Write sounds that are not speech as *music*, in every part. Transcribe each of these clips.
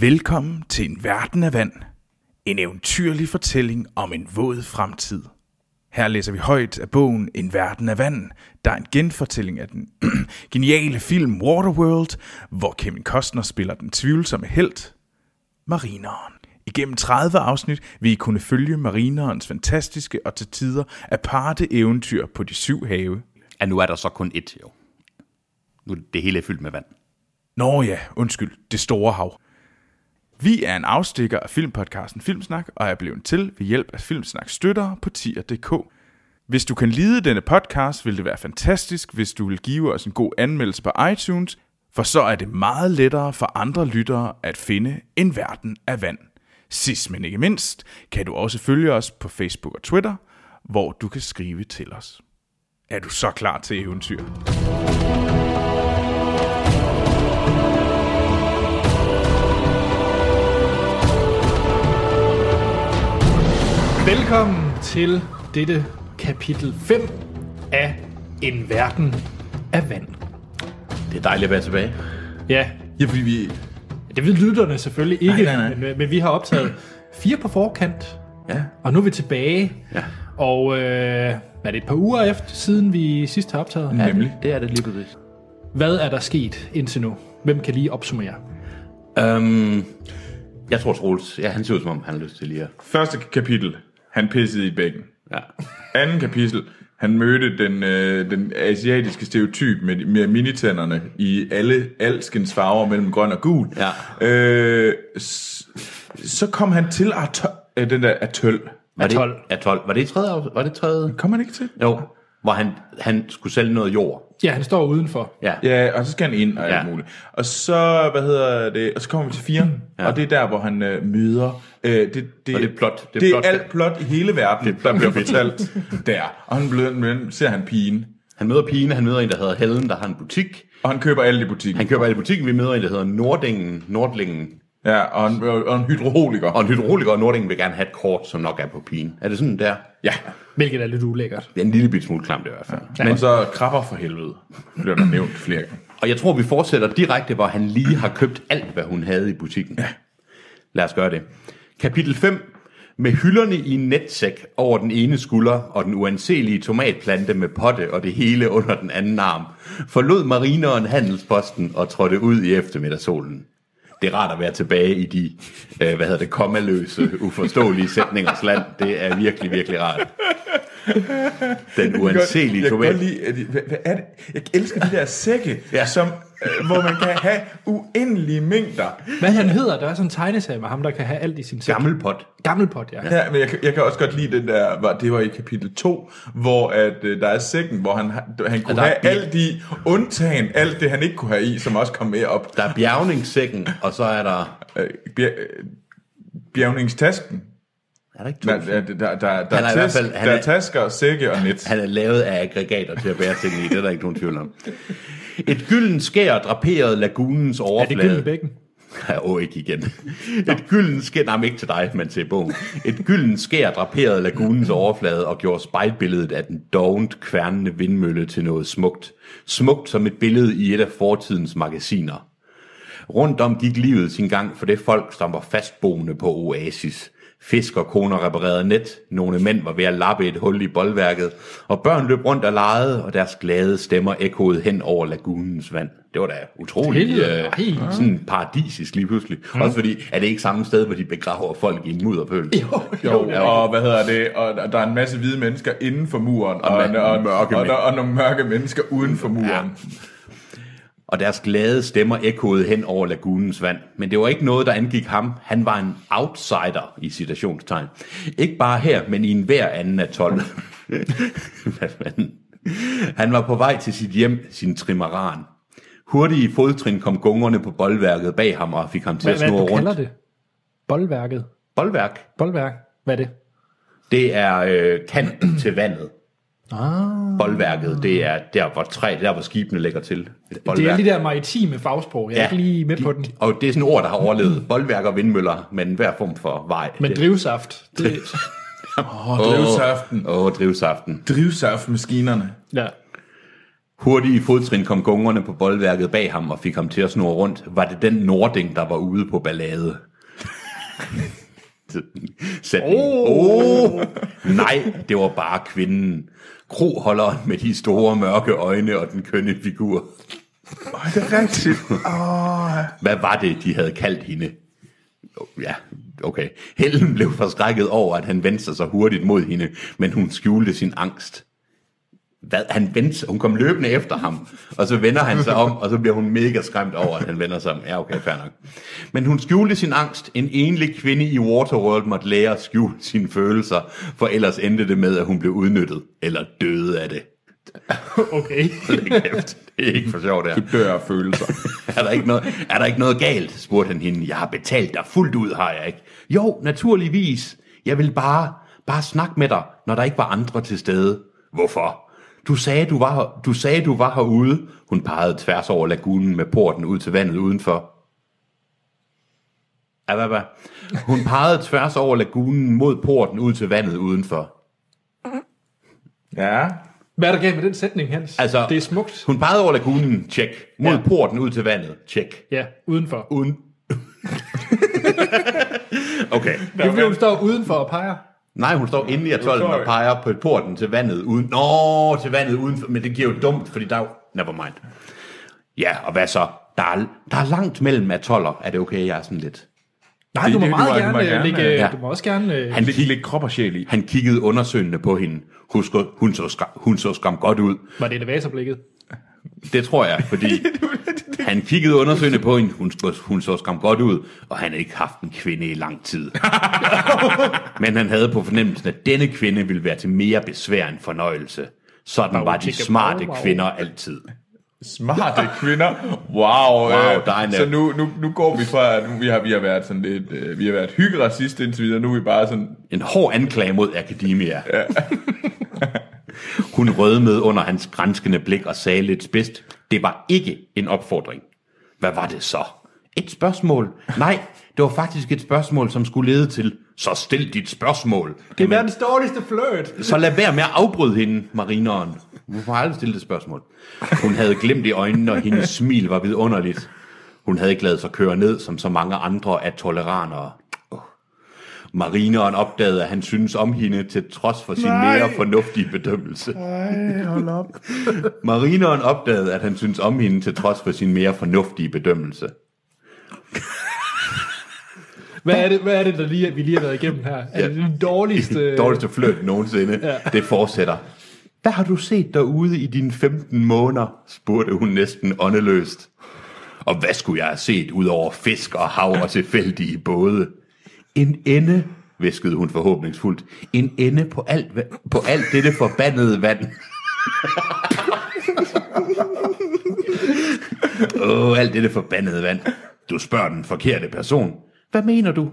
Velkommen til en verden af vand. En eventyrlig fortælling om en våd fremtid. Her læser vi højt af bogen En verden af vand, der er en genfortælling af den *clears throat* geniale film Waterworld, hvor Kevin Costner spiller den tvivlsomme held, Marineren. Igennem 30 afsnit vil I kunne følge Marinerens fantastiske og til tider aparte eventyr på de syv have. Ja, nu er der så kun ét, jo. Nu er det hele fyldt med vand. Nå ja, undskyld, det store hav. Vi er en afstikker af filmpodcasten Filmsnak, og er blevet til ved hjælp af Filmsnak støttere på tier.dk. Hvis du kan lide denne podcast, vil det være fantastisk, hvis du vil give os en god anmeldelse på iTunes, for så er det meget lettere for andre lyttere at finde en verden af vand. Sidst men ikke mindst, kan du også følge os på Facebook og Twitter, hvor du kan skrive til os. Er du så klar til eventyr? Velkommen til dette kapitel 5 af En verden af vand. Det er dejligt at være tilbage. Ja, Ja, fordi vi... det ved lytterne selvfølgelig ikke, Nej, nej, nej. Men, men vi har optaget fire på forkant, Ja. og nu er vi tilbage. Ja. Og øh, er det et par uger efter, siden vi sidst har optaget? ja Nemlig. Det er det lige præcis. Hvad er der sket indtil nu? Hvem kan lige opsummere? Um, jeg tror, Troels, ja, han ser ud som om, han har lyst til lige at... Første kapitel, han pissede i bækken. Ja. Anden kapitel, han mødte den, øh, den asiatiske stereotyp med, med minitænderne i alle alskens farver mellem grøn og gul. Ja. Øh, s- så kom han til at øh, den der atøl. Var det, Atol. Atol. Var det tredje? Var det tredje? Kom han ikke til? Jo. Hvor han, han skulle sælge noget jord. Ja, han står udenfor. Ja. Ja, og så skal han ind og alt Ja. muligt. Og så, hvad hedder det, og så kommer vi til fire, ja. og det er der, hvor han øh, møder, øh, det, det, Og det er plot. Det, det er plot. alt plot i hele verden, det der bliver fortalt der. Og han bliver, ser han pigen, Han møder pigen, han møder en, der hedder Helen, der har en butik. og han køber alt i butikken. Han køber i butikken, vi møder en, der hedder Nordingen, Nordlingen. Ja, og en, og en hydroliker. Og en hydrauliker, og Nordingen vil gerne have et kort, som nok er på pigen. Er det sådan der? Ja, Hvilket er lidt ulækkert. Det er en lille bit smule klamt i hvert fald. men så krabber for helvede, bliver der nævnt flere gange. Og jeg tror, vi fortsætter direkte, hvor han lige har købt alt, hvad hun havde i butikken. Ja. Lad os gøre det. Kapitel 5. Med hylderne i en netsæk over den ene skulder og den uanselige tomatplante med potte og det hele under den anden arm, forlod marineren handelsposten og trådte ud i eftermiddagssolen. Det er rart at være tilbage i de, øh, hvad hedder det, kommaløse, uforståelige sætningers land. Det er virkelig, virkelig rart. Den uanselige jeg kan godt tomat. lide, at hvad, hvad er det? Jeg elsker de der sække, Ja. som, øh, hvor man kan have uendelige mængder. Hvad han hedder? Der er sådan en tegneserie med ham, der kan have alt i sin sæk. Gammelpot. Gammelpot, ja. Ja, men jeg, kan- jeg kan også godt lide den der, var, det var i kapitel 2, hvor at, øh, der er sækken, hvor han, han kunne have bil. alt i, undtagen alt det, han ikke kunne have i, som også kom med op. Der er bjergningssækken, og så er der... Øh, bjer, øh, bjævningstasken. Er der ikke to? Der, der, der, der, Han er er, tas, fald- han der er- er tasker, sække og net. Han er lavet af aggregater til at bære ting i, det er der ikke nogen tvivl om. Et gylden skær draperede lagunens Er overflade. det gylden bækken? Ja, åh, *laughs* ikke igen. Et gylden skær, nej, men ikke til dig, men til bogen. Et gylden skær draperede lagunens overflade og gjorde spejlbilledet af den dovent kværnende vindmølle til noget smukt. Smukt som et billede i et af fortidens magasiner. Rundt om gik livet sin gang for det folk, som var fastboende på Oasis. Fiskerkoner reparerede net, nogle mænd var ved at lappe et hul i boldværket, og børn løb rundt og legede, og deres glade stemmer ekkoede hen over lagunens vand. Det var da utroligt øh, sådan paradisisk lige pludselig. Mm. Også fordi, er det ikke samme sted, hvor de begraver folk i en mudderpøl? Jo. Jo, og hvad hedder det, og der- er en masse hvide mennesker inden for muren, og, og, og, mørke og, mænd. der, og nogle mørke mennesker uden for muren. Ja. Og deres glade stemmer ekkoede hen over lagunens vand. Men det var ikke noget, der angik ham. Han var en outsider i citationstegn. Ikke bare her, men i en hver anden 12. *laughs* Hvad fanden? Han var på vej til sit hjem, sin trimaran. Hurtige fodtrin kom gungerne på boldværket bag ham og fik ham til Hvad, at hvad snurre du kalder rundt. det? Boldværket? Boldværk, Boldværk? Hvad er det? det er øh, kanten til vandet. Ah. Boldværket, det er der, hvor træ, der hvor skibene lægger til. Et Det er boldværk. de der maritime fagsprog. Jeg er Ja. ikke lige med på den. Og det er sådan et ord, der har overlevet. *laughs* Boldværk og vindmøller, men hver form for vej. Men det, drivsaft, *laughs* det, Åh, drivsaften. Åh, oh, drivsaften. Drivsaftmaskinerne. ja. Hurtige fodtrin kom gungerne på boldværket bag ham og fik ham til at snurre rundt. Var det den Nording, der var ude på ballade? *laughs* Sætning. Oh. oh. Nej, det var bare kvinden. Kroholderen med de store mørke øjne og den kønne figur. Ej, det er rigtigt. Hvad var det, de havde kaldt hende? Ja, okay. Helen blev forskrækket over, at han vendte sig så hurtigt mod hende, men hun skjulte sin angst. Hvad? Han vendte hun kom løbende efter ham, og så vender han sig om, og så bliver hun mega skræmt over, at han vender sig om. Ja, okay, fair nok. Men hun skjulte sin angst. En enlig kvinde i Waterworld måtte lære at skjule sine følelser, for ellers endte det med, at hun blev udnyttet, eller døde af det. *laughs* Okay. Kæft, det er ikke for sjovt, det her. Du dør af følelser. *laughs* er, der ikke noget, er der ikke noget galt, spurgte han hende. Jeg har betalt dig fuldt ud, har jeg ikke? Jo, naturligvis. Jeg vil bare, bare snakke med dig, når der ikke var andre til stede. Hvorfor? Du sagde, du var, du sagde, du var herude. Hun pegede tværs over lagunen med porten ud til vandet udenfor. Hvad? Hun pegede tværs over lagunen mod porten ud til vandet udenfor. Ja. Hvad er der galt med den sætning, Hans? Altså, det er smukt. Hun pegede over lagunen, tjek. Mod ja. porten ud til vandet, tjek. Ja, udenfor. Uden... *laughs* okay. Det er fordi, hun står udenfor og peger. Nej, hun står inde i atollen og peger på porten til vandet uden... Nå, til vandet uden... Men det giver jo dumt, fordi der er jo... Never mind. Ja, og hvad så? Der er, der er langt mellem atoller. Er det okay, jeg er sådan lidt... Nej, Det- du må det- du meget du gerne, må gerne, lægge, ja. du må også gerne... øh, Han, Læg, kig, læg krop og sjæl i. han kiggede undersøgende på hende. Husk, hun så, skam, hun så skam godt ud. Var det elevatorblikket? Det tror jeg, fordi *laughs* han kiggede undersøgende på hende. Hun, hun så skam godt ud, og han havde ikke haft en kvinde i lang tid. *laughs* Men han havde på fornemmelsen, at denne kvinde ville være til mere besvær end fornøjelse. Sådan var de smarte kvinder altid. Smarte kvinder. Wow. Wow, øh, så nu, nu, nu går vi fra, nu, vi, har, vi har været sådan lidt, øh, vi har været hyggeracist indtil videre, nu er vi bare sådan, En hård anklage mod Akademia. Ja. *laughs* Hun rødmede under hans grænskende blik og sagde lidt spidst, det var ikke en opfordring. Hvad var det så? Et spørgsmål? Nej, det var faktisk et spørgsmål, som skulle lede til, så stil dit spørgsmål. Det er verdens dårligste flirt. *laughs* Så lad være med at afbryde hende, marineren. Hvorfor har aldrig stillet det spørgsmål? Hun havde glemt i øjnene, og hendes smil var vidunderligt. Hun havde ikke lavet sig køre ned, som så mange andre af toleranere. Marineren opdagede, at han synes om hende, til trods for sin Nej. mere fornuftige bedømmelse. ej, hold op. *laughs* Marineren opdagede, at han synes om hende, til trods for sin mere fornuftige bedømmelse. *laughs* Hvad er det, hvad er det der lige, vi lige har været igennem her? Er det den dårligste... *laughs* Dårligste flirt nogensinde. Ja. Det fortsætter. Hvad har du set derude i dine 15 måneder? spurgte hun næsten åndeløst. Og hvad skulle jeg have set ud over fisk og hav og tilfældige både? En ende, viskede hun forhåbningsfuldt. En ende på alt, på alt dette forbandede vand. *laughs* Åh, alt dette forbandede vand. Du spørger den forkerte person. Hvad mener du?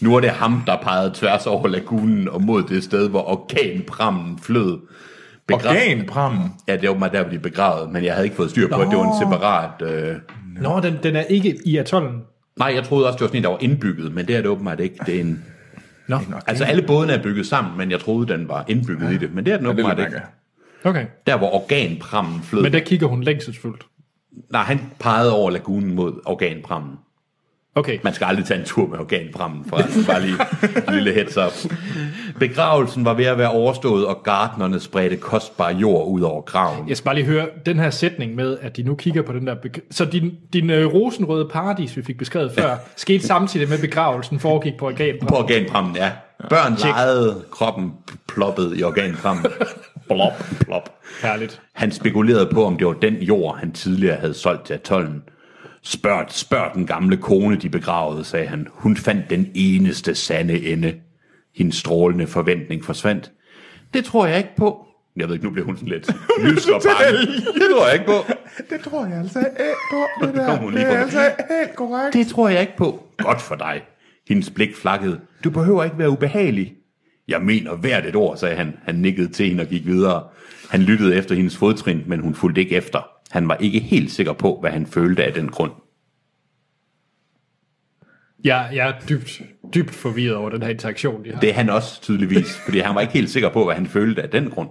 Nu er det ham, der pegede tværs over lagunen og mod det sted, hvor orkanprammen flød. Begra- Organprammen. Ja, det var mig der, hvor de begravet, men jeg havde ikke fået styr på, at det var en separat... Øh... Nå, den, den er ikke i atollen. Nej, jeg troede også, det var sådan en, der var indbygget, men det er det åbenbart ikke. Det er en... Nå, Altså, alle bådene er bygget sammen, men jeg troede, den var indbygget ja. i det. Men det er den Det er åbenbart ikke. okay. Der, hvor organprammen flød. Men der kigger hun længselsfuldt. Nej, han pegede over lagunen mod organprammen. Okay. Man skal aldrig tage en tur med organprammen, for *laughs* bare lige lille heads up. Begravelsen var ved at være overstået, og gartnerne spredte kostbar jord ud over graven. Jeg skal bare lige høre den her sætning med, at de nu kigger på den der... Så din, din øh, rosenrøde paradis, vi fik beskrevet *laughs* før, skete samtidig med begravelsen foregik på organ. På organprammen, ja. Børn legede, kroppen ploppede i organprammen. *laughs* Plop, plop. Herligt. Han spekulerede på, om det var den jord, han tidligere havde solgt til atollen. Spørg, spørg den gamle kone, de begravede, sagde han. Hun fandt den eneste sande ende. Hendes strålende forventning forsvandt. Det tror jeg ikke på. Jeg ved ikke, nu bliver hun sådan lidt *laughs* lys og bange. Det tror jeg ikke på. Det tror jeg altså ikke på, *laughs* det kom hun lige på. helt korrekt. Det tror jeg ikke på. Godt for dig. Hendes blik flakkede. Du behøver ikke være ubehagelig. Jeg mener hvert et ord, sagde han. Han nikkede til hende og gik videre. Han lyttede efter hendes fodtrin, men hun fulgte ikke efter. Han var ikke helt sikker på, hvad han følte af den grund. Jeg, jeg er dybt, dybt forvirret over den her interaktion, de har. Det er han også tydeligvis, fordi han var ikke helt sikker på, hvad han følte af den grund.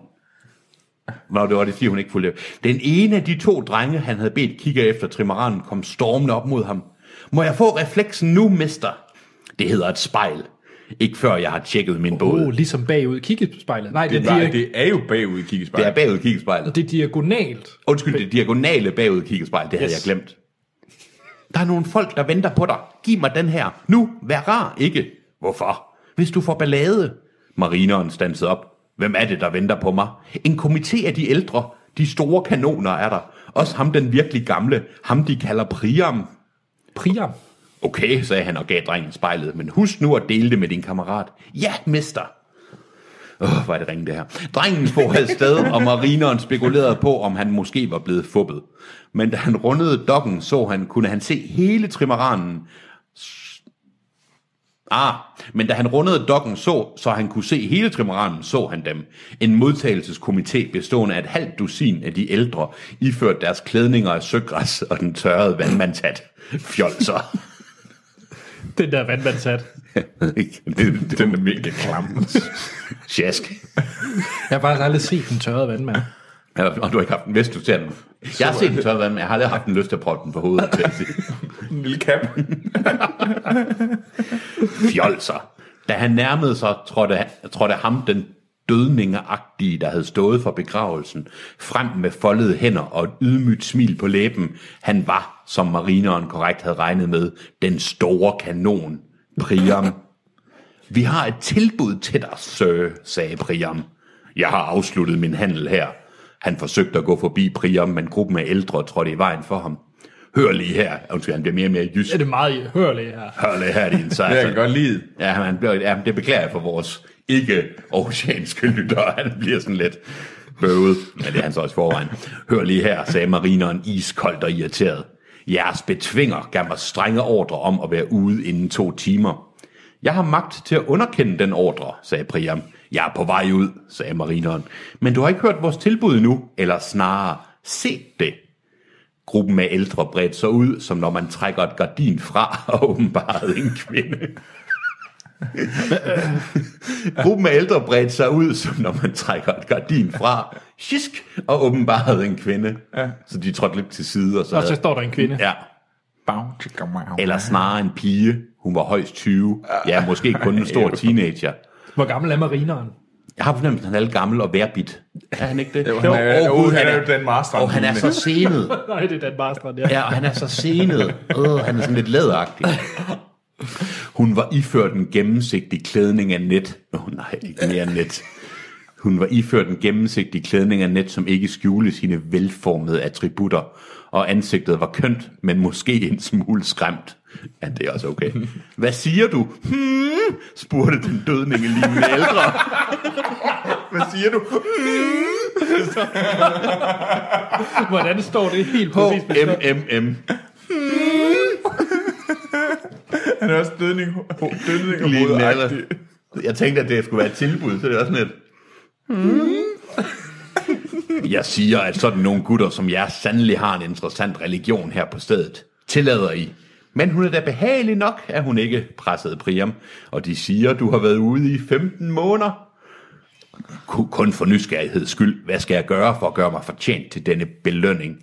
Nå, det var det, fordi hun ikke fulgte. Den ene af de to drenge, han havde bedt kigge efter trimaranen, kom stormende op mod ham. Må jeg få refleksen nu, mester? Det hedder et spejl. Ikke før jeg har tjekket min båd. Oh, ligesom bagud kiggespejlet. Nej, det, Det, er er, det, er jo bagud i Det kiggespejlet. er bagud kiggespejlet. det er diagonalt. Undskyld, det diagonale bagud kiggespejl, det havde Yes. jeg glemt. Der er nogle folk, der venter på dig. Giv mig den her. Nu, vær rar, ikke? Hvorfor? Hvis du får ballade. Marineren stansede op. Hvem er det, der venter på mig? En komité af de ældre. De store kanoner er der. Også ham den virkelig gamle. Ham de kalder Priam. Priam. Okay, sagde han og gav drengen spejlet. Men husk nu at dele det med din kammerat. Ja, mester. Åh, oh, hvor er det ringe det her. Drengen spog afsted, og marineren spekulerede på, om han måske var blevet fubbet. Men da han rundede dokken, så han, kunne han se hele trimaranen. Ah, men da han rundede dokken, så, så han kunne se hele trimaranen, så han dem. En modtagelseskomité bestående af et halvt dusin af de ældre, iført deres klædninger af søgræs og den tørrede vandmandshat. Fjolser. Den der vandvandshat. Den er mega klam. *laughs* Sjask. Jeg har faktisk aldrig set den tørrede vandmand. Ja, og du har ikke haft den, hvis du ser den. Jeg har set den tørre vand, men jeg har aldrig haft en lyst til at proppe den på hovedet. Sige. *laughs* En lille cap. Fjolser. Da han nærmede sig, trådte, trådte ham den dødningeagtige, der havde stået for begravelsen, frem med foldede hænder og et ydmygt smil på læben. Han var, som marineren korrekt havde regnet med, den store kanon, Priam. Vi har et tilbud til dig, sir, sagde Priam. Jeg har afsluttet min handel her. Han forsøgte at gå forbi Priam, men gruppen af ældre trådte i vejen for ham. Hør lige her. Undskyld, han bliver mere og mere jysk. Er det meget hørligt her? Hør lige her, din sejr. Jeg kan godt lide. Ja, han bliver, ja, det beklager jeg for vores ikke oceanske lyttere. *laughs* Han bliver sådan lidt bøvet, men det er han så også forvejen. Hør lige her, sagde marineren iskoldt og irriteret. Jeres betvinger gav mig strenge ordre om at være ude inden to timer. Jeg har magt til at underkende den ordre, sagde Priam. Jeg er på vej ud, sagde marineren. Men du har ikke hørt vores tilbud endnu, eller snarere set det. Gruppen af ældre bredte sig ud, som når man trækker et gardin fra *laughs* og åbenbarede en kvinde. *laughs* Gruppen af ældre bredte sig ud, som når man trækker et gardin fra, shisk, og åbenbarede en kvinde. Ja. Så de trådte lidt til side, og så, Og så står der en kvinde. Ja, eller snarere en pige. Hun var højst 20. Ja, måske kun en stor *laughs* teenager. Hvor gammel er marineren? Jeg har fornemmelsen, at han er lidt gammel og værbit. Er han ikke det? Jo, han er- Åh, jo, han er jo den Marstrand- Og han er så senet. *laughs* Nej, det er den Marstrand, ja. Ja, og han er så senet. Øh, han er sådan lidt læderagtig. Hun var iført en gennemsigtig klædning af net. Åh oh, nej, ikke mere net. Hun var iført en gennemsigtig klædning af net, som ikke skjulte sine velformede attributter, og ansigtet var kønt, men måske en smule skræmt. Ja, det er også okay. Hvad siger du? Hmm, spurgte den dødninge lignende ældre. Hvad siger du? Hvordan står det helt præcis? HMMM. *laughs* Han er også dødning, dødning og hovedagtig. Jeg tænkte, at det skulle være et tilbud, så det er også sådan et... Jeg siger, at sådan nogle gutter som jer sandelig har en interessant religion her på stedet. Tillader I. Men hun er da behagelig nok, er hun ikke, pressede Priam. Og de siger, du har været ude i 15 måneder. Ku- Kun for nysgerrigheds skyld. Hvad skal jeg gøre for at gøre mig fortjent til denne belønning?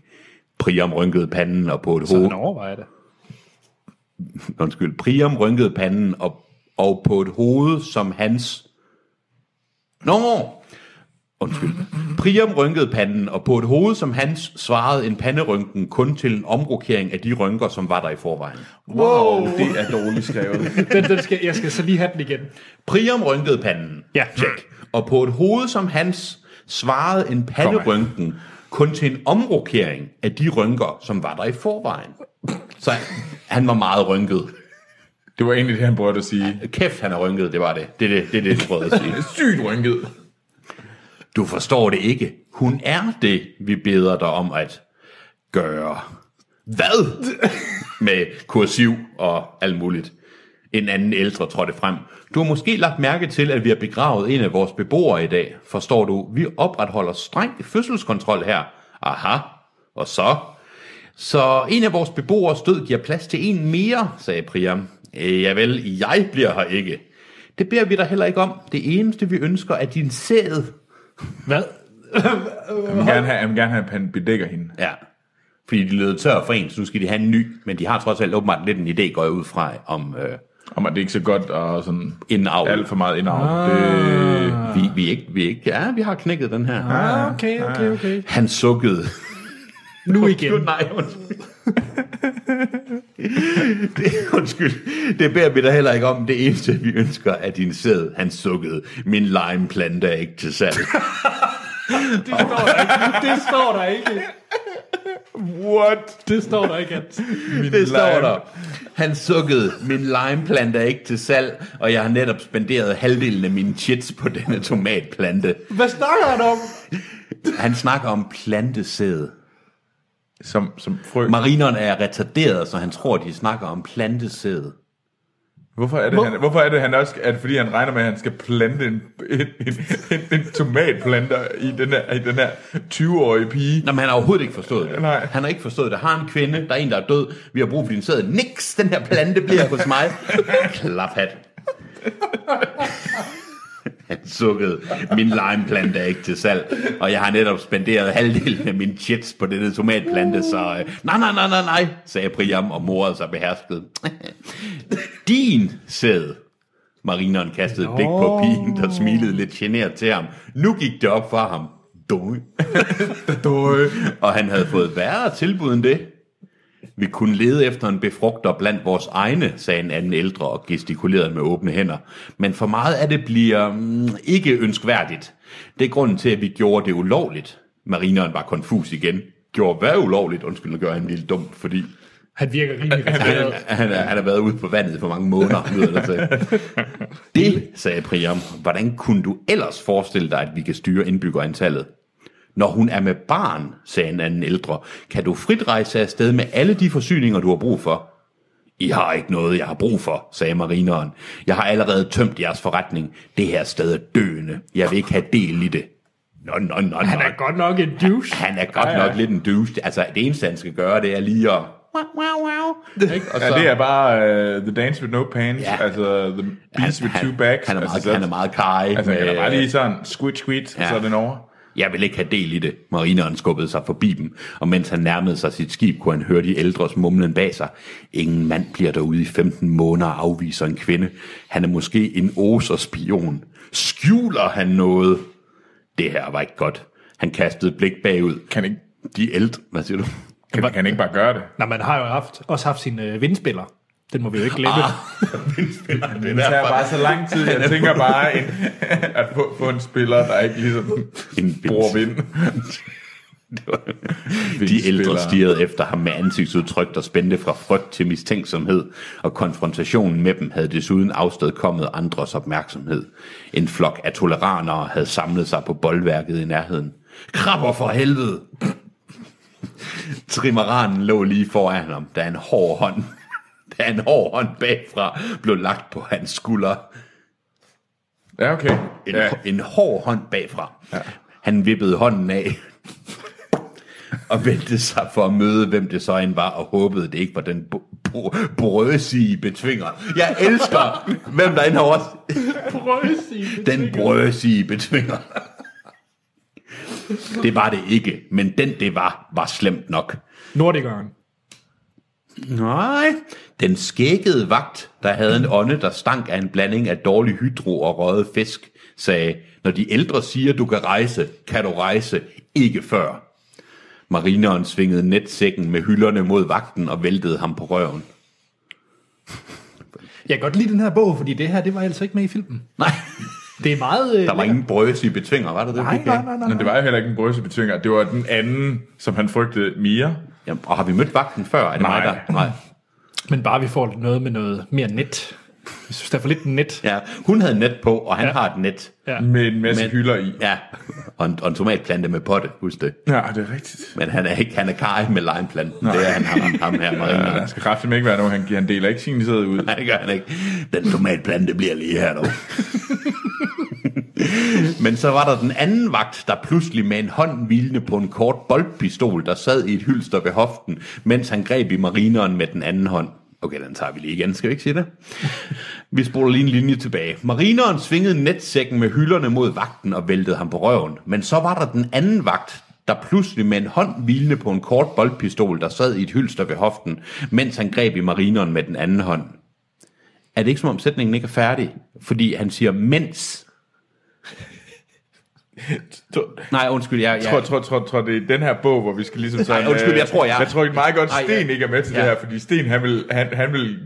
Priam rynkede panden og på et Så hoved... han overvejer det. *laughs* Undskyld. Priam rynkede panden og, og på et hoved som hans... Nå! Undskyld. Priam rynkede panden, og på et hoved som hans svarede en panderynken kun til en omrokering af de rynker, som var der i forvejen. Wow, det er dårligt skrevet. *laughs* Den, den skal, jeg skal så lige have den igen. Priam rynkede panden. Ja. Check. Og på et hoved som hans svarede en panderynken kun til en omrokering af de rynker, som var der i forvejen. Så han var meget rynket. Det var egentlig det, han prøvede at sige. Kæft, han er rynket, det var det. Det er det, det, det jeg prøvede at sige. *laughs* Sygt rynket. Du forstår det ikke. Hun er det, vi beder dig om at gøre. Hvad? *laughs* Med kursiv og alt muligt. En anden ældre trådte frem. Du har måske lagt mærke til, at vi har begravet en af vores beboere i dag. Forstår du? Vi opretholder streng fødselskontrol her. Aha. Og så? Så en af vores beboere stød giver plads til en mere, sagde Priam. Øh, javel, jeg bliver her ikke. Det beder vi dig heller ikke om. Det eneste, vi ønsker, er din sæd. Hvad? Jeg vil gerne have, jeg vil gerne have, at han bedækker hende. Ja. Fordi de lød tør for en, så nu skal de have en ny. Men de har trods alt åbenbart lidt en idé, går jeg ud fra, om øh, Om at det ikke er så godt og sådan indavl. alt for meget indavl. Det, Vi, vi, er ikke, vi er ikke, ja, vi har knækket den her. Ah, okay, okay, okay. Han sukkede. Nu igen. *laughs* Nej, undskyld. det, undskyld. Det beder vi dig heller ikke om. Det eneste, vi ønsker, er din sæd. Han sukkede. Min limeplante er ikke til salg. *laughs* Det står der ikke. Det står der ikke. What? Det står der ikke. At... Det står der. Han sukkede. Min limeplante er ikke til salg, og jeg har netop spenderet halvdelen af mine chits på denne tomatplante. Hvad snakker han om? Han snakker om plantesæd. Som, som frø. Marineren er retarderet, så han tror, de snakker om plantesæd. Hvorfor er det, han, hvorfor er det han også, er det fordi han regner med, at han skal plante en, en, en, en, en tomatplanter i den her, i den her 20-årige pige? Nå, men han har overhovedet ikke forstået det. Nej. Han har ikke forstået det. Har en kvinde, der er en, der er død. Vi har brug for din sæd. Niks, den her plante bliver hos mig. *laughs* Klaphat. Han sukkede. Min limeplante er ikke til salg. Og jeg har netop spenderet halvdelen af min chits på denne tomatplante, så... øh, Nej, nej, nej, nej, nej, sagde Priam og morede sig behersket. *laughs* Din sæd. Marineren kastede et blik på pigen, der smilede lidt genert til ham. Nu gik det op for ham. Døj. *laughs* Og han havde fået værre tilbud end det. Vi kunne lede efter en befrugter blandt vores egne, sagde en anden ældre og gestikulerede med åbne hænder. Men for meget af det bliver mm, ikke ønskværdigt. Det er grunden til, at vi gjorde det ulovligt. Marineren var konfus igen. Gjorde hvad ulovligt? Undskyld, nu gør jeg en lille dum, fordi Han virker rimelig han, retarderet. han, han har været ude på vandet for mange måneder. lyder det, til. *laughs* det, sagde Priam. Hvordan kunne du ellers forestille dig, at vi kan styre indbyggerantallet? Når hun er med barn, sagde en anden ældre, kan du frit rejse afsted med alle de forsyninger, du har brug for. I har ikke noget, jeg har brug for, sagde marineren. Jeg har allerede tømt jeres forretning. Det her sted er døende. Jeg vil ikke have del i det. Nå, nå, nå, nå. Han er godt nok en douche. Han er godt nok lidt en douche. Altså, det eneste, han skal gøre, det er lige at... Wow, wow, wow. Ikke? Og Ja, det er bare uh, The Dance with No Pants, Ja. ja. altså The Beast with Two Backs. Han er meget, altså, han er meget kaj. Altså, han med- kan da bare lige sådan, squid, squid, ja. Ja. så er den over. Jeg vil ikke have del i det. Marineren skubbede sig forbi dem, og mens han nærmede sig sit skib, kunne han høre de ældres mumlen bag sig. Ingen mand bliver derude i 15 måneder og afviser en kvinde. Han er måske en oser-spion. Skjuler han noget? Det her var ikke godt. Han kastede et blik bagud. Kan ikke, De ældre... Hvad siger du? kan, kan han ikke bare gøre det? Nå, man har jo haft, også haft sine øh, vindspiller. Den må vi jo ikke glemme. Ah, *laughs* Det tager bare så lang tid. Jeg *laughs* tænker bare en, at få, få en spiller, der ikke ligesom En bruger vind. *laughs* De ældre stirrede efter ham med ansigtsudtryk, der spændte fra frygt til mistænksomhed, og konfrontationen med dem havde desuden afstedkommet andres opmærksomhed. En flok af toleranere havde samlet sig på boldværket i nærheden. Krabber for helvede! Trimaranen lå lige foran ham, da en hård hånd, da en hård hånd bagfra blev lagt på hans skulder. Ja, okay. En, Ja. en hård hånd bagfra. Ja. Han vippede hånden af og vendte sig for at møde, hvem det så end var, og håbede, det ikke var den br- br- brødsige betvinger. Jeg elsker, hvem der end har også den brødsige betvinger. Det var det ikke, men den det var, var slemt nok. Nordikeren. Nej, den skækkede vagt, der havde en ånde, der stank af en blanding af dårlig hydro og røget fisk, sagde, når de ældre siger, du kan rejse, kan du rejse, ikke før. Marineren svingede netsækken med hylderne mod vagten og væltede ham på røven. Jeg kan godt lide den her bog, fordi det her, det var altså ikke med i filmen. Nej, Det er meget... Øh, der var ingen brødsige betvinger, var der det? Nej, nej, nej, nej. Men det var jo heller ikke en brødsebetvinger. Det var den anden, som han frygtede, Mia. Jamen, og har vi mødt vagten før? Er det Nej. mig, der? Nej. Men bare vi får noget med noget mere net. Jeg synes, der er for lidt net. Ja, hun havde net på, og han Ja. ja. har et net. Ja. Med en masse Men- hylder i. Ja, og en, og en tomatplante med potte, husk det. Ja, det er rigtigt. Men han er ikke, han er kaj med limeplanten. Det er han, ham, ham her, Ja, Marineren. der skal kraftigt ikke være nogen. Han, han deler ikke sin sæde ud. *laughs* Nej, det gør han ikke. Den tomatplante bliver lige her dog. *laughs* Men så var der den anden vagt, der pludselig med en hånd hvilende på en kort boldpistol, der sad i et hylster ved hoften, mens han greb i marineren med den anden hånd. Okay, den tager vi lige igen, skal vi ikke sige det? Vi spoler lige en linje tilbage. Marineren svingede netsækken med hylderne mod vagten og væltede ham på røven. Men så var der den anden vagt, der pludselig med en hånd hvilende på en kort boldpistol, der sad i et hylster ved hoften, mens han greb i marineren med den anden hånd. Er det ikke som om sætningen ikke er færdig? Fordi han siger mens. Nej, undskyld, jeg... Jeg jeg tror, tror, tror, tror, det er den her bog, hvor vi skal ligesom sådan... Nej, undskyld, øh, jeg tror, jeg- Jeg tror ikke meget godt, Nej, Sten jeg- ikke er med til Ja. det her, fordi Sten, han vil, han, han vil...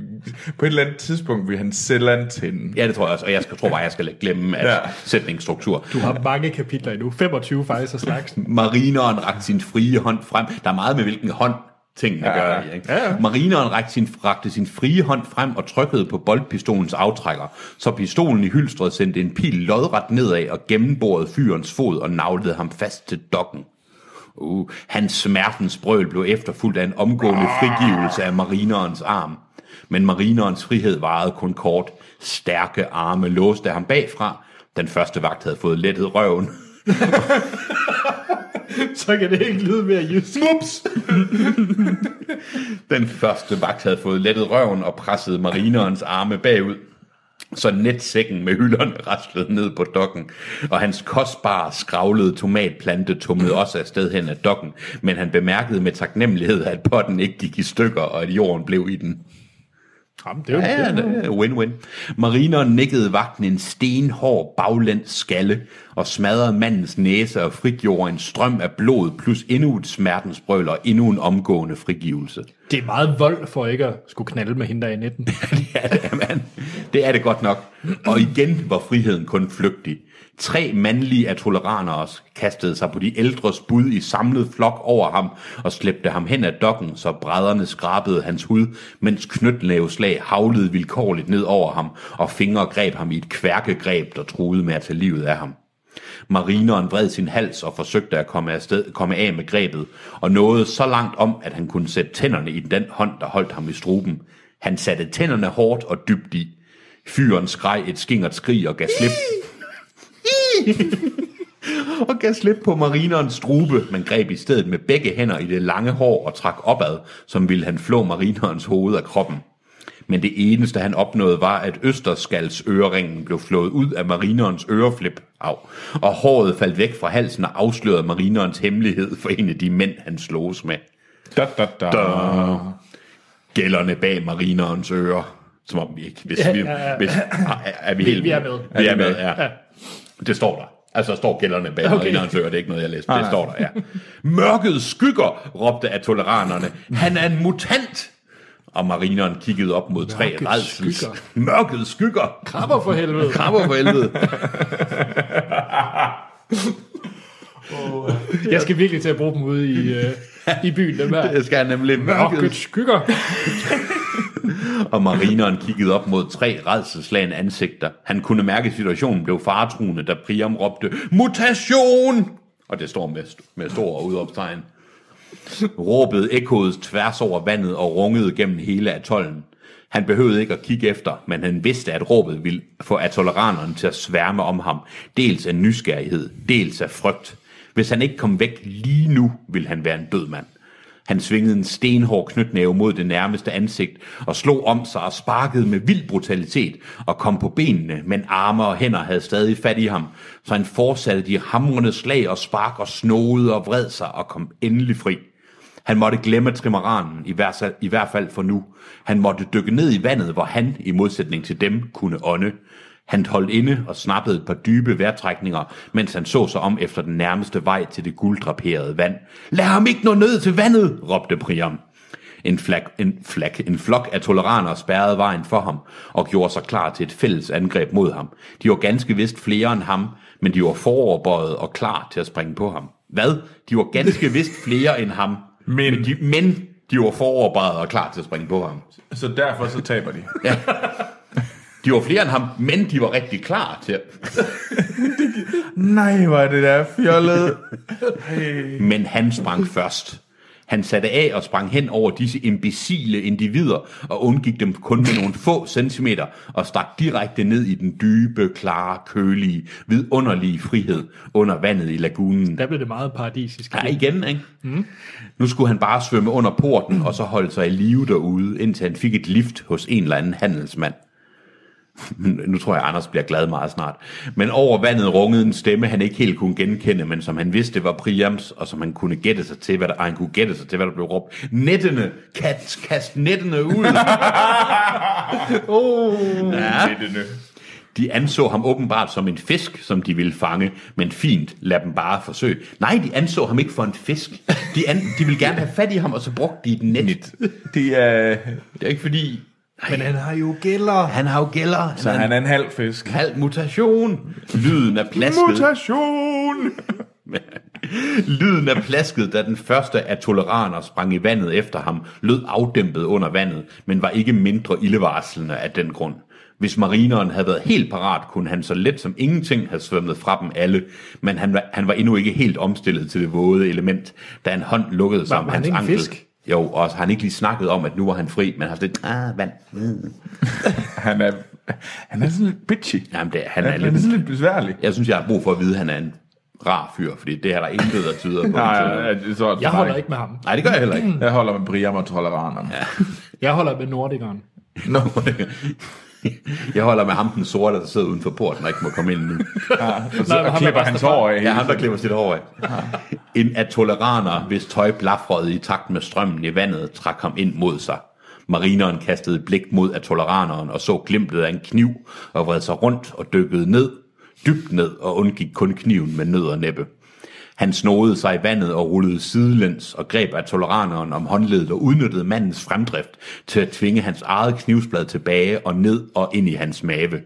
På et eller andet tidspunkt vil han sælge antænden. Ja, det tror jeg også, og jeg skal, tror bare, jeg skal glemme at Ja. ja. sætningsstruktur. Du har mange kapitler endnu. 25 faktisk af slagsen. Marineren rakte sin frie hånd frem. Der er meget med, hvilken hånd tingene Ja, gør. Ikke? Ja, ja. Marineren rakte sin, rakte sin frie hånd frem og trykkede på boldpistolens aftrækker, så pistolen i hylstret sendte en pil lodret nedad og gennemborede fyrens fod og navlede ham fast til dokken. Uh, hans smertens brøl blev efterfulgt af en omgående frigivelse af marinerens arm. Men marinerens frihed varede kun kort. Stærke arme låste ham bagfra. Den første vagt havde fået lettet røven. *laughs* *laughs* Så kan det ikke lyde mere jysk. Ups! *laughs* Den første vagt havde fået lettet røven og presset marinerens arme bagud. Så netsækken med hylderne raslede ned på dokken, og hans kostbare, skravlede tomatplante tumlede også afsted hen ad dokken, men han bemærkede med taknemmelighed, at potten ikke gik i stykker, og at jorden blev i den. Jamen, det er jo Ja, ja, det er win-win. Marineren nikkede vagten en stenhård baglæns skalle og smadrede mandens næse og frigjorde en strøm af blod plus endnu et smertensbrøl og endnu en omgående frigivelse. Det er meget vold for ikke at skulle knalde med hende der i 19. *laughs* det er det. Det er det godt nok. Og igen var friheden kun flygtig. Tre mandlige atoleranere kastede sig på de ældres bud i samlet flok over ham og slæbte ham hen ad dokken, så brædderne skrabede hans hud, mens knytnæveslag havlede vilkårligt ned over ham, og fingre greb ham i et kværkegreb, der truede med at tage livet af ham. Marineren vred sin hals og forsøgte at komme, afsted, komme af med grebet, og nåede så langt om, at han kunne sætte tænderne i den hånd, der holdt ham i struben. Han satte tænderne hårdt og dybt i. Fyren skreg et skingert skrig og gav slip. *laughs* og gav slip på marinerens strube, men greb i stedet med begge hænder i det lange hår og trak opad, som ville han flå marinerens hoved af kroppen. Men det eneste han opnåede var, at Østerskals øreringen blev flået ud af marinerens øreflip, af, og håret faldt væk fra halsen og afslørede marinerens hemmelighed for en af de mænd, han sloges med. Da, da, da. Da. Gælderne bag marinerens ører. Som om vi ikke... Hvis vi, Ja, ja, ja. Hvis, er, er vi, helt vi er med. Vi er med, ja. Ja. Det står der. Altså, der står gælderne bag Okay. marinerens ører. Det er ikke noget, jeg læste. Det står der, ja. Mørket skygger, råbte atoleranerne. Han er en mutant! Og marineren kiggede op mod tre redsels... skygger. Mørket skygger! Krabber for helvede. Krabber for helvede. Jeg skal virkelig til at bruge dem ude i, øh, i byen, dem her. Det skal nemlig Mørket mørket skygger. *laughs* og marineren kiggede op mod tre redselslagende ansigter. Han kunne mærke, at situationen blev faretruende, da Priam råbte, Mutation! Og det står med, med stor udopstegn. Råbet ekkoede tværs over vandet og rungede gennem hele atollen. Han behøvede ikke at kigge efter, men han vidste, at råbet ville få atoleranerne til at sværme om ham. Dels af nysgerrighed, dels af frygt. Hvis han ikke kom væk lige nu, ville han være en død mand. Han svingede en stenhård knytnæve mod det nærmeste ansigt og slog om sig og sparkede med vild brutalitet og kom på benene, men arme og hænder havde stadig fat i ham, så han fortsatte de hamrende slag og spark og snoede og vred sig og kom endelig fri. Han måtte glemme trimaranen, i i hvert fald for nu. Han måtte dykke ned i vandet, hvor han, i modsætning til dem, kunne ånde. Han holdt inde og snappede et par dybe vejrtrækninger, mens han så sig om efter den nærmeste vej til det gulddraperede vand. Lad ham ikke nå ned til vandet, råbte Priam. En, flak, en, flak, en flok af toleranere spærrede vejen for ham og gjorde sig klar til et fælles angreb mod ham. De var ganske vist flere end ham, men de var foroverbøjet og klar til at springe på ham. Hvad? De var ganske *laughs* vist flere end ham, Men- men de, men de var foroverbøjet og klar til at springe på ham. Så derfor så taber de. *laughs* De var flere end ham, men de var rigtig klar til at... *laughs* Nej, hvor er det der fjollet. Hey. Men han sprang først. Han satte af og sprang hen over disse imbecile individer og undgik dem kun med nogle få centimeter og stak direkte ned i den dybe, klare, kølige, vidunderlige frihed under vandet i lagunen. Der blev det meget paradisisk. Ja, igen, ikke? Mm. Nu skulle han bare svømme under porten og så holde sig i live derude, indtil han fik et lift hos en eller anden handelsmand. Nu tror jeg, Anders bliver glad meget snart. Men over vandet rungede en stemme, han ikke helt kunne genkende, men som han vidste var Priams, og som han kunne gætte sig til, hvad der, han kunne gætte sig til, hvad der blev råbt. Nettene! Kast, kast nettene ud! *laughs* Oh. ja. Nettene. De anså ham åbenbart som en fisk, som de ville fange, men fint, lad dem bare forsøge. Nej, de anså ham ikke for en fisk. De, an, de ville gerne have fat i ham, og så brugte de et net. Det er... Det er ikke fordi, Men han har jo gælder. han har jo gælder. Så han er en halv fisk. halv mutation. Lyden er plasket. Mutation! *laughs* Lyden af plasket, da den første af toleraner sprang i vandet efter ham, lød afdæmpet under vandet, men var ikke mindre ildevarslende af den grund. Hvis marineren havde været helt parat, kunne han så let som ingenting have svømmet fra dem alle, men han var, han var endnu ikke helt omstillet til det våde element, da en hånd lukkede sig Var- om var han hans ankel. fisk? Jo, og har han ikke lige snakket om, at nu var han fri, men han har sådan lidt, ah, vand. Mm. *laughs* Han er, han er sådan lidt bitchy. Jamen, det, han Han er er, han er lidt, sådan lidt besværlig. jeg synes, jeg har brug for at vide, at han er en rar fyr, fordi det her der intet, der tyder på. *laughs* Nej, videre. nej, det tror Jeg holder ikke med ham. Nej, det gør jeg heller ikke. Jeg holder med Briam og toleranerne. Ja. Jeg holder med nordikeren. *laughs* Nå, *laughs* jeg holder med ham den sorte, der sidder uden for porten og ikke må komme ind nu. Og, så, Nej, og klipper er hans hår af. Ja, ham der klipper sit hår af. En af toleraner, hvis tøj blafrede i takt med strømmen i vandet, trak ham ind mod sig. Marineren kastede blik mod atoleraneren og så glimtet af en kniv og vred sig rundt og dykkede ned, dybt ned og undgik kun kniven med nød og næppe. Han snodede sig i vandet og rullede sidelæns og greb af toleraneren om håndledet og udnyttede mandens fremdrift til at tvinge hans eget knivsblad tilbage og ned og ind i hans mave.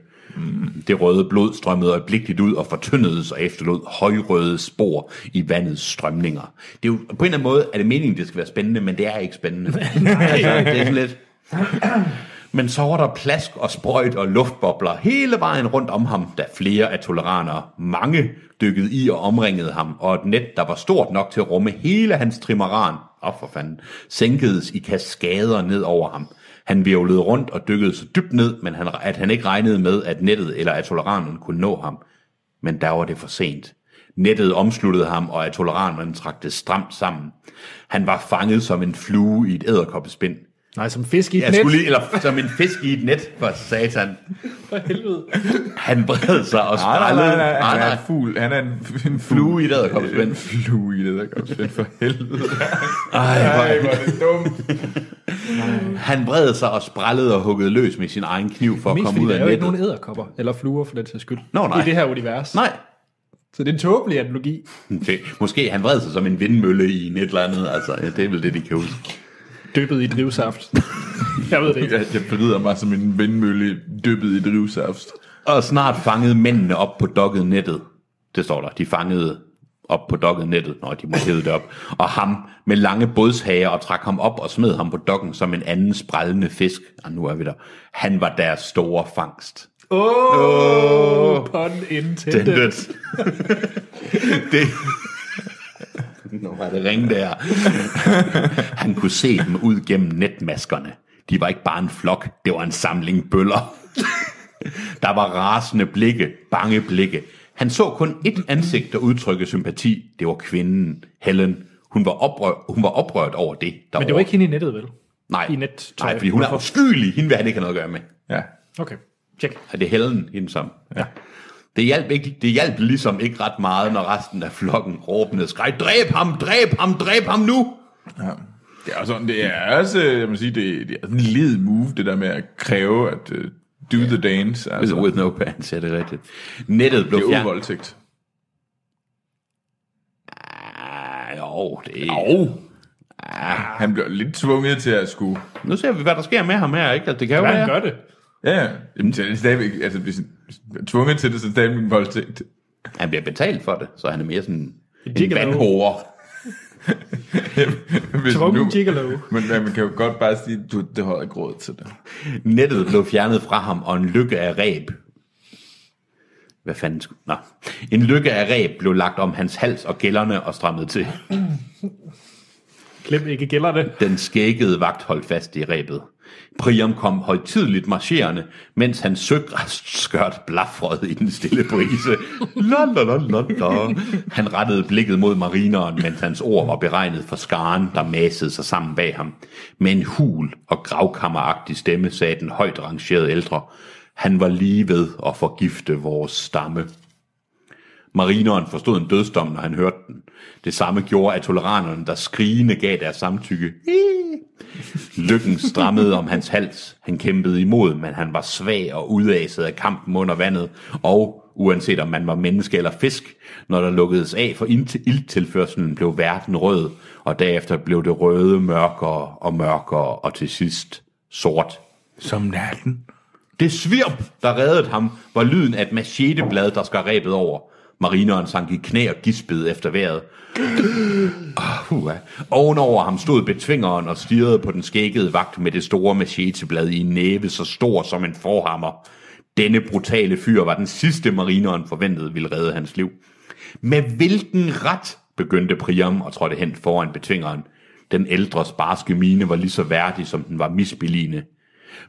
Det røde blod strømmede øjeblikkeligt ud og fortyndedes og efterlod højrøde spor i vandets strømninger. Det er jo, på en eller anden måde er det meningen, det skal være spændende, men det er ikke spændende. *laughs* altså, det er sådan lidt... *clears throat* Men så var der plask og sprøjt og luftbobler hele vejen rundt om ham, da flere af toleranere, mange, dykkede i og omringede ham, og et net, der var stort nok til at rumme hele hans trimaran, op for fanden, sænkedes i kaskader ned over ham. Han virvlede rundt og dykkede så dybt ned, men han, at han ikke regnede med, at nettet eller atoleranen kunne nå ham. Men der var det for sent. Nettet omsluttede ham, og atoleranerne trak det stramt sammen. Han var fanget som en flue i et æderkoppespind. Nej, som fisk i et Jeg net. skulle lige, eller som en fisk i et net, for satan. For helvede. Han bred sig og Nej, nej, sprællede. nej, nej, han er en fugl. Han er en, en Flue i et edderkoppespind. En flue i et edderkopspind, for helvede. Ej, Ej, hvor er det dumt. *laughs* Han bred sig og sprællede og huggede løs med sin egen kniv for at Mest komme fordi ud der af er jo ikke nettet. nogen æderkopper, eller fluer for den sags skyld, Nå, nej. i det her univers. Nej, Så det er en tåbelig analogi. *laughs* det, måske han vred sig som en vindmølle i et eller andet. Altså, ja, det er vel det, de kan huske. Dyppet i drivsaft. *laughs* Jeg ved det ikke. Jeg, jeg forlyder mig som en vindmølle dyppet i drivsaft. Og snart fangede mændene op på dokket nettet. Det står der. De fangede op på dokket nettet, når de må hæve det op. Og ham med lange bådshager og trak ham op og smed ham på dokken som en anden sprællende fisk. Og nu er vi der. Han var deres store fangst. Åh, oh, pun intended. *laughs* Det. Nå var det ringe der. *laughs* Han kunne se dem ud gennem netmaskerne. De var ikke bare en flok, det var en samling bøller. *laughs* Der var rasende blikke, bange blikke. Han så kun et ansigt, der udtrykke sympati. Det var kvinden, Helen. Hun var, oprør, hun var oprørt over det. Der Men det var ikke hende i nettet, vel? Nej, i nettøj. nej fordi hun er afskyelig. Hende vil han ikke have noget at gøre med. Ja. Okay, tjek. Er det Helen, hende som? Ja. Det hjalp, ikke, det hjalp ligesom ikke ret meget, når resten af flokken råbende skreg, dræb ham, dræb ham, dræb ham nu! ja. Det er, også, det er også, jeg må sige, det, det er sådan en led move, det der med at kræve at uh, do the dance. Altså, with no pants, ja, det er rigtigt. Nettet blev det er fjernet. uvoldtægt. Ah, jo, det Oh. Han bliver lidt tvunget til at skulle... Nu ser vi, hvad der sker med ham her, ikke? Altså, det kan jo være. han gør det? Ja, ja. Jamen, det er stadigvæk, altså, hvis han er tvunget til det, så er det stadigvæk en voldtægt. Han bliver betalt for det, så han er mere sådan en vandhårer. *laughs* Tvungen gigolo. Men man kan jo godt bare sige, du, det holder ikke råd til det. Nettet blev fjernet fra ham, og en lykke af ræb. Hvad fanden skulle... Nå. En lykke af ræb blev lagt om hans hals og gælderne og strammet til. Glem ikke gælderne. Den skækkede vagt holdt fast i rebet. Priam kom højtidligt marcherende, mens hans søgræsskørt blafrede i den stille brise. La, la, la, la, la. Han rettede blikket mod marineren, mens hans ord var beregnet for skaren, der massede sig sammen bag ham. Med en hul og gravkammeragtig stemme sagde den højt rangerede ældre, han var lige ved at forgifte vores stamme. Marineren forstod en dødsdom, når han hørte den. Det samme gjorde atoleranerne, der skrigende gav deres samtykke. Lykken strammede om hans hals. Han kæmpede imod, men han var svag og udaset af kampen under vandet. Og uanset om man var menneske eller fisk, når der lukkedes af for ildtilførselen, blev verden rød, og derefter blev det røde mørkere og mørkere, og til sidst sort. Som natten. Det svirp, der reddede ham, var lyden af et macheteblad, der skar rebet over. Marineren sank i knæ og gispede efter vejret. Ah, oh, uh. Ovenover ham stod betvingeren og stirrede på den skækkede vagt med det store macheteblad i en næve så stor som en forhammer. Denne brutale fyr var den sidste marineren forventede ville redde hans liv. Med hvilken ret, begyndte Priam og trådte hen foran betvingeren. Den ældres barske mine var lige så værdig, som den var misbilligende.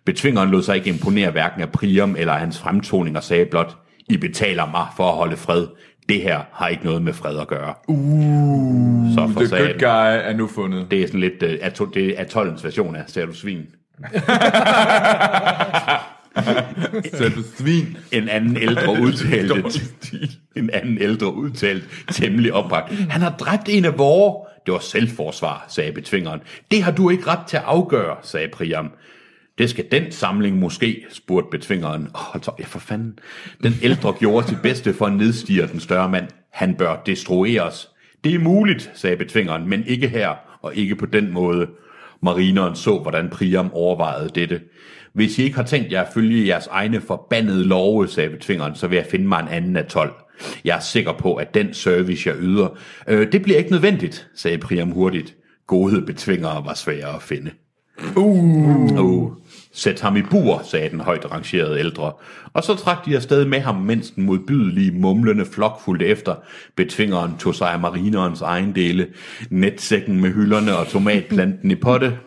Betvingeren lod sig ikke imponere hverken af Priam eller hans fremtoning og sagde blot, i betaler mig for at holde fred. Det her har ikke noget med fred at gøre. Uh, så for The satan. good guy er nu fundet. Det er sådan lidt, uh, ato, det er atollens version af, ser du svin? *laughs* Så du svin. En anden ældre *laughs* udtalte, en anden ældre udtalte temmelig opbragt. Han har dræbt en af vore. Det var selvforsvar, sagde betvingeren. Det har du ikke ret til at afgøre, sagde Priam. Det skal den samling måske, spurgte betvingeren. Åh, oh, ja, for fanden. Den ældre gjorde sit bedste for at nedstige den større mand. Han bør destrueres. Det er muligt, sagde betvingeren, men ikke her, og ikke på den måde. Marineren så, hvordan Priam overvejede dette. Hvis I ikke har tænkt jer at følge jeres egne forbandede love, sagde betvingeren, så vil jeg finde mig en anden af 12. Jeg er sikker på, at den service, jeg yder, øh, det bliver ikke nødvendigt, sagde Priam hurtigt. Gode betvingere var svære at finde. Uh. uh. Sæt ham i bur, sagde den højt rangerede ældre. Og så trak de afsted med ham, mens den modbydelige, mumlende flok fulgte efter. Betvingeren tog sig af marinerens egen dele, netsækken med hylderne og tomatplanten i potte.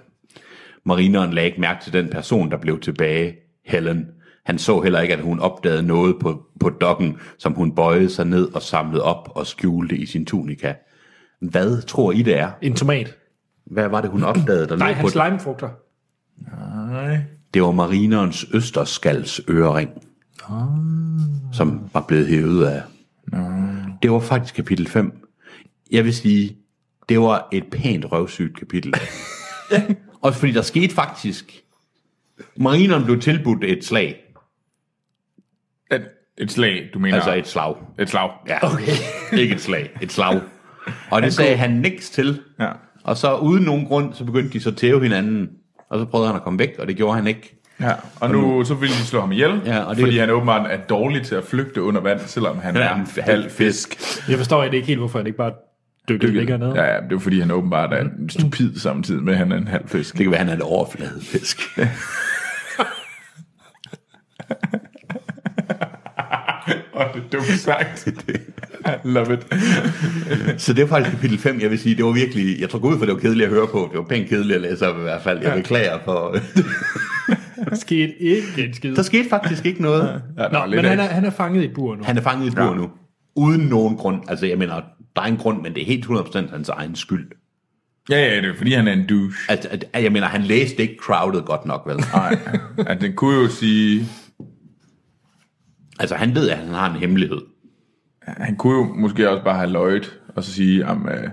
Marineren lagde ikke mærke til den person, der blev tilbage, Helen. Han så heller ikke, at hun opdagede noget på, på dokken, som hun bøjede sig ned og samlede op og skjulte i sin tunika. Hvad tror I, det er? En tomat. Hvad var det, hun opdagede, der Nej, lå på hans den? slimefrugter. Nej. Det var marinerens østerskals ørering, som var blevet hævet af. Det var faktisk kapitel 5. Jeg vil sige, det var et pænt røvsygt kapitel. *laughs* Også fordi der skete faktisk... Marineren blev tilbudt et slag. Et, et slag, du mener? Altså et slag. et slag. Ja. Okay. *laughs* Ikke et slag, et slag. Og det sagde han niks til. Ja. Og så uden nogen grund, så begyndte de så at tæve hinanden. Og så prøvede han at komme væk, og det gjorde han ikke. Ja, og nu så vil de slå ham ihjel, Ja, og det- fordi han åbenbart er dårlig til at flygte under vand, selvom han Ja, er en halv fisk. Jeg forstår ikke helt, hvorfor han ikke bare dykkede længere ned. Ja, ja, det er fordi han åbenbart er en stupid samtidig med, at han er en halv fisk. Det kan være, han er en overfladefisk. Og *laughs* det er dumt sagt. *laughs* love it. *laughs* Så det var faktisk kapitel 5, jeg vil sige, det var virkelig, jeg tror godt ud for, det var kedeligt at høre på, det var pænt kedeligt at læse op i hvert fald, jeg beklager for, *laughs* Der skete ikke en skid. der skete faktisk ikke noget. Ja, Nå, men han er, han er fanget i bur nu. Han er fanget i bur nu, uden nogen grund, altså jeg mener, der er en grund, men det er helt 100% hans egen skyld. Ja, ja, det er fordi, han er en douche. Altså, at, at, jeg mener, han læste ikke crowded godt nok, vel? Nej, at den kunne jo sige, Altså, han ved, at han har en hemmelighed. Han kunne jo måske også bare have løjet, og så sige, at øh,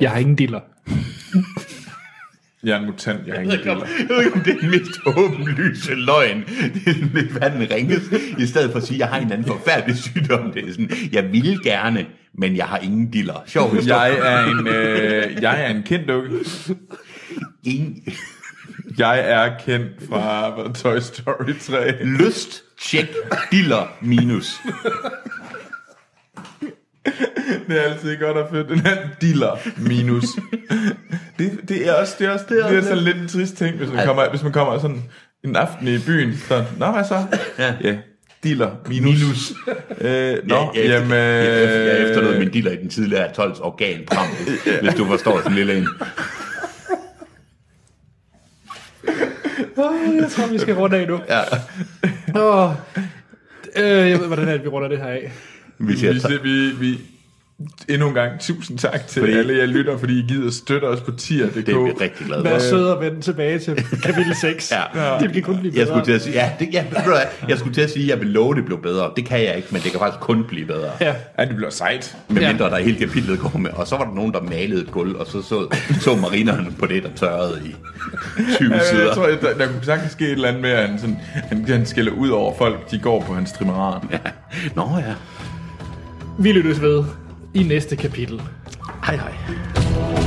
Jeg har ingen diller. *laughs* jeg er en mutant, jeg har ingen Jeg piller. ved ikke, om det er den mest åbenlyse løgn. Det er sådan hvad den ringes. I stedet for at sige, at jeg har en anden forfærdelig sygdom. Det er sådan, jeg vil gerne, men jeg har ingen diller. Sjov historie. Jeg er en, øh, jeg er en kendt dukke. Ingen Jeg er kendt fra Toy Story 3. lyst, tjek, diller, minus det er altid godt at flytte den her diller minus. det, det, er også, det er også det er, det er sådan lidt en trist ting, hvis man, kommer, hvis man kommer sådan en aften i byen. Så, Nå, hvad så? Ja. ja. Diller minus. minus. Øh, nå, ja, jeg, jamen... Jeg, jeg efterlod min diller i den tidligere 12's organpram, *laughs* ja. hvis du forstår sådan lille en. Oh, jeg tror, vi skal runde af nu. Ja. Åh, øh, jeg ved, *laughs* hvordan er det, vi runder det her af. Vi siger, Vi, tak. vi, vi, endnu en gang tusind tak til Fordi- alle jer lytter, fordi I gider støtte os på tier.dk. det er vi rigtig glade Vær for. sød og vende tilbage til kapitel 6. Ja. Det kan kun blive Jeg bedre. skulle til at sige, ja, det, ja, jeg skulle til at sige, jeg vil love, det blev bedre. Det kan jeg ikke, men det kan faktisk kun blive bedre. Ja. Ja, det bliver sejt. Medmindre der hele kapitlet går med. Og så var der nogen, der malede et gulv, og så så, så marinerne på det, der tørrede i 20 Ja, sider. jeg tror, der, der kunne sagtens ske et eller andet med, at han, sådan, han, han skælder ud over folk, de går på hans trimaran. Nå ja. Vi lyttes ved i næste kapitel. Hej hej.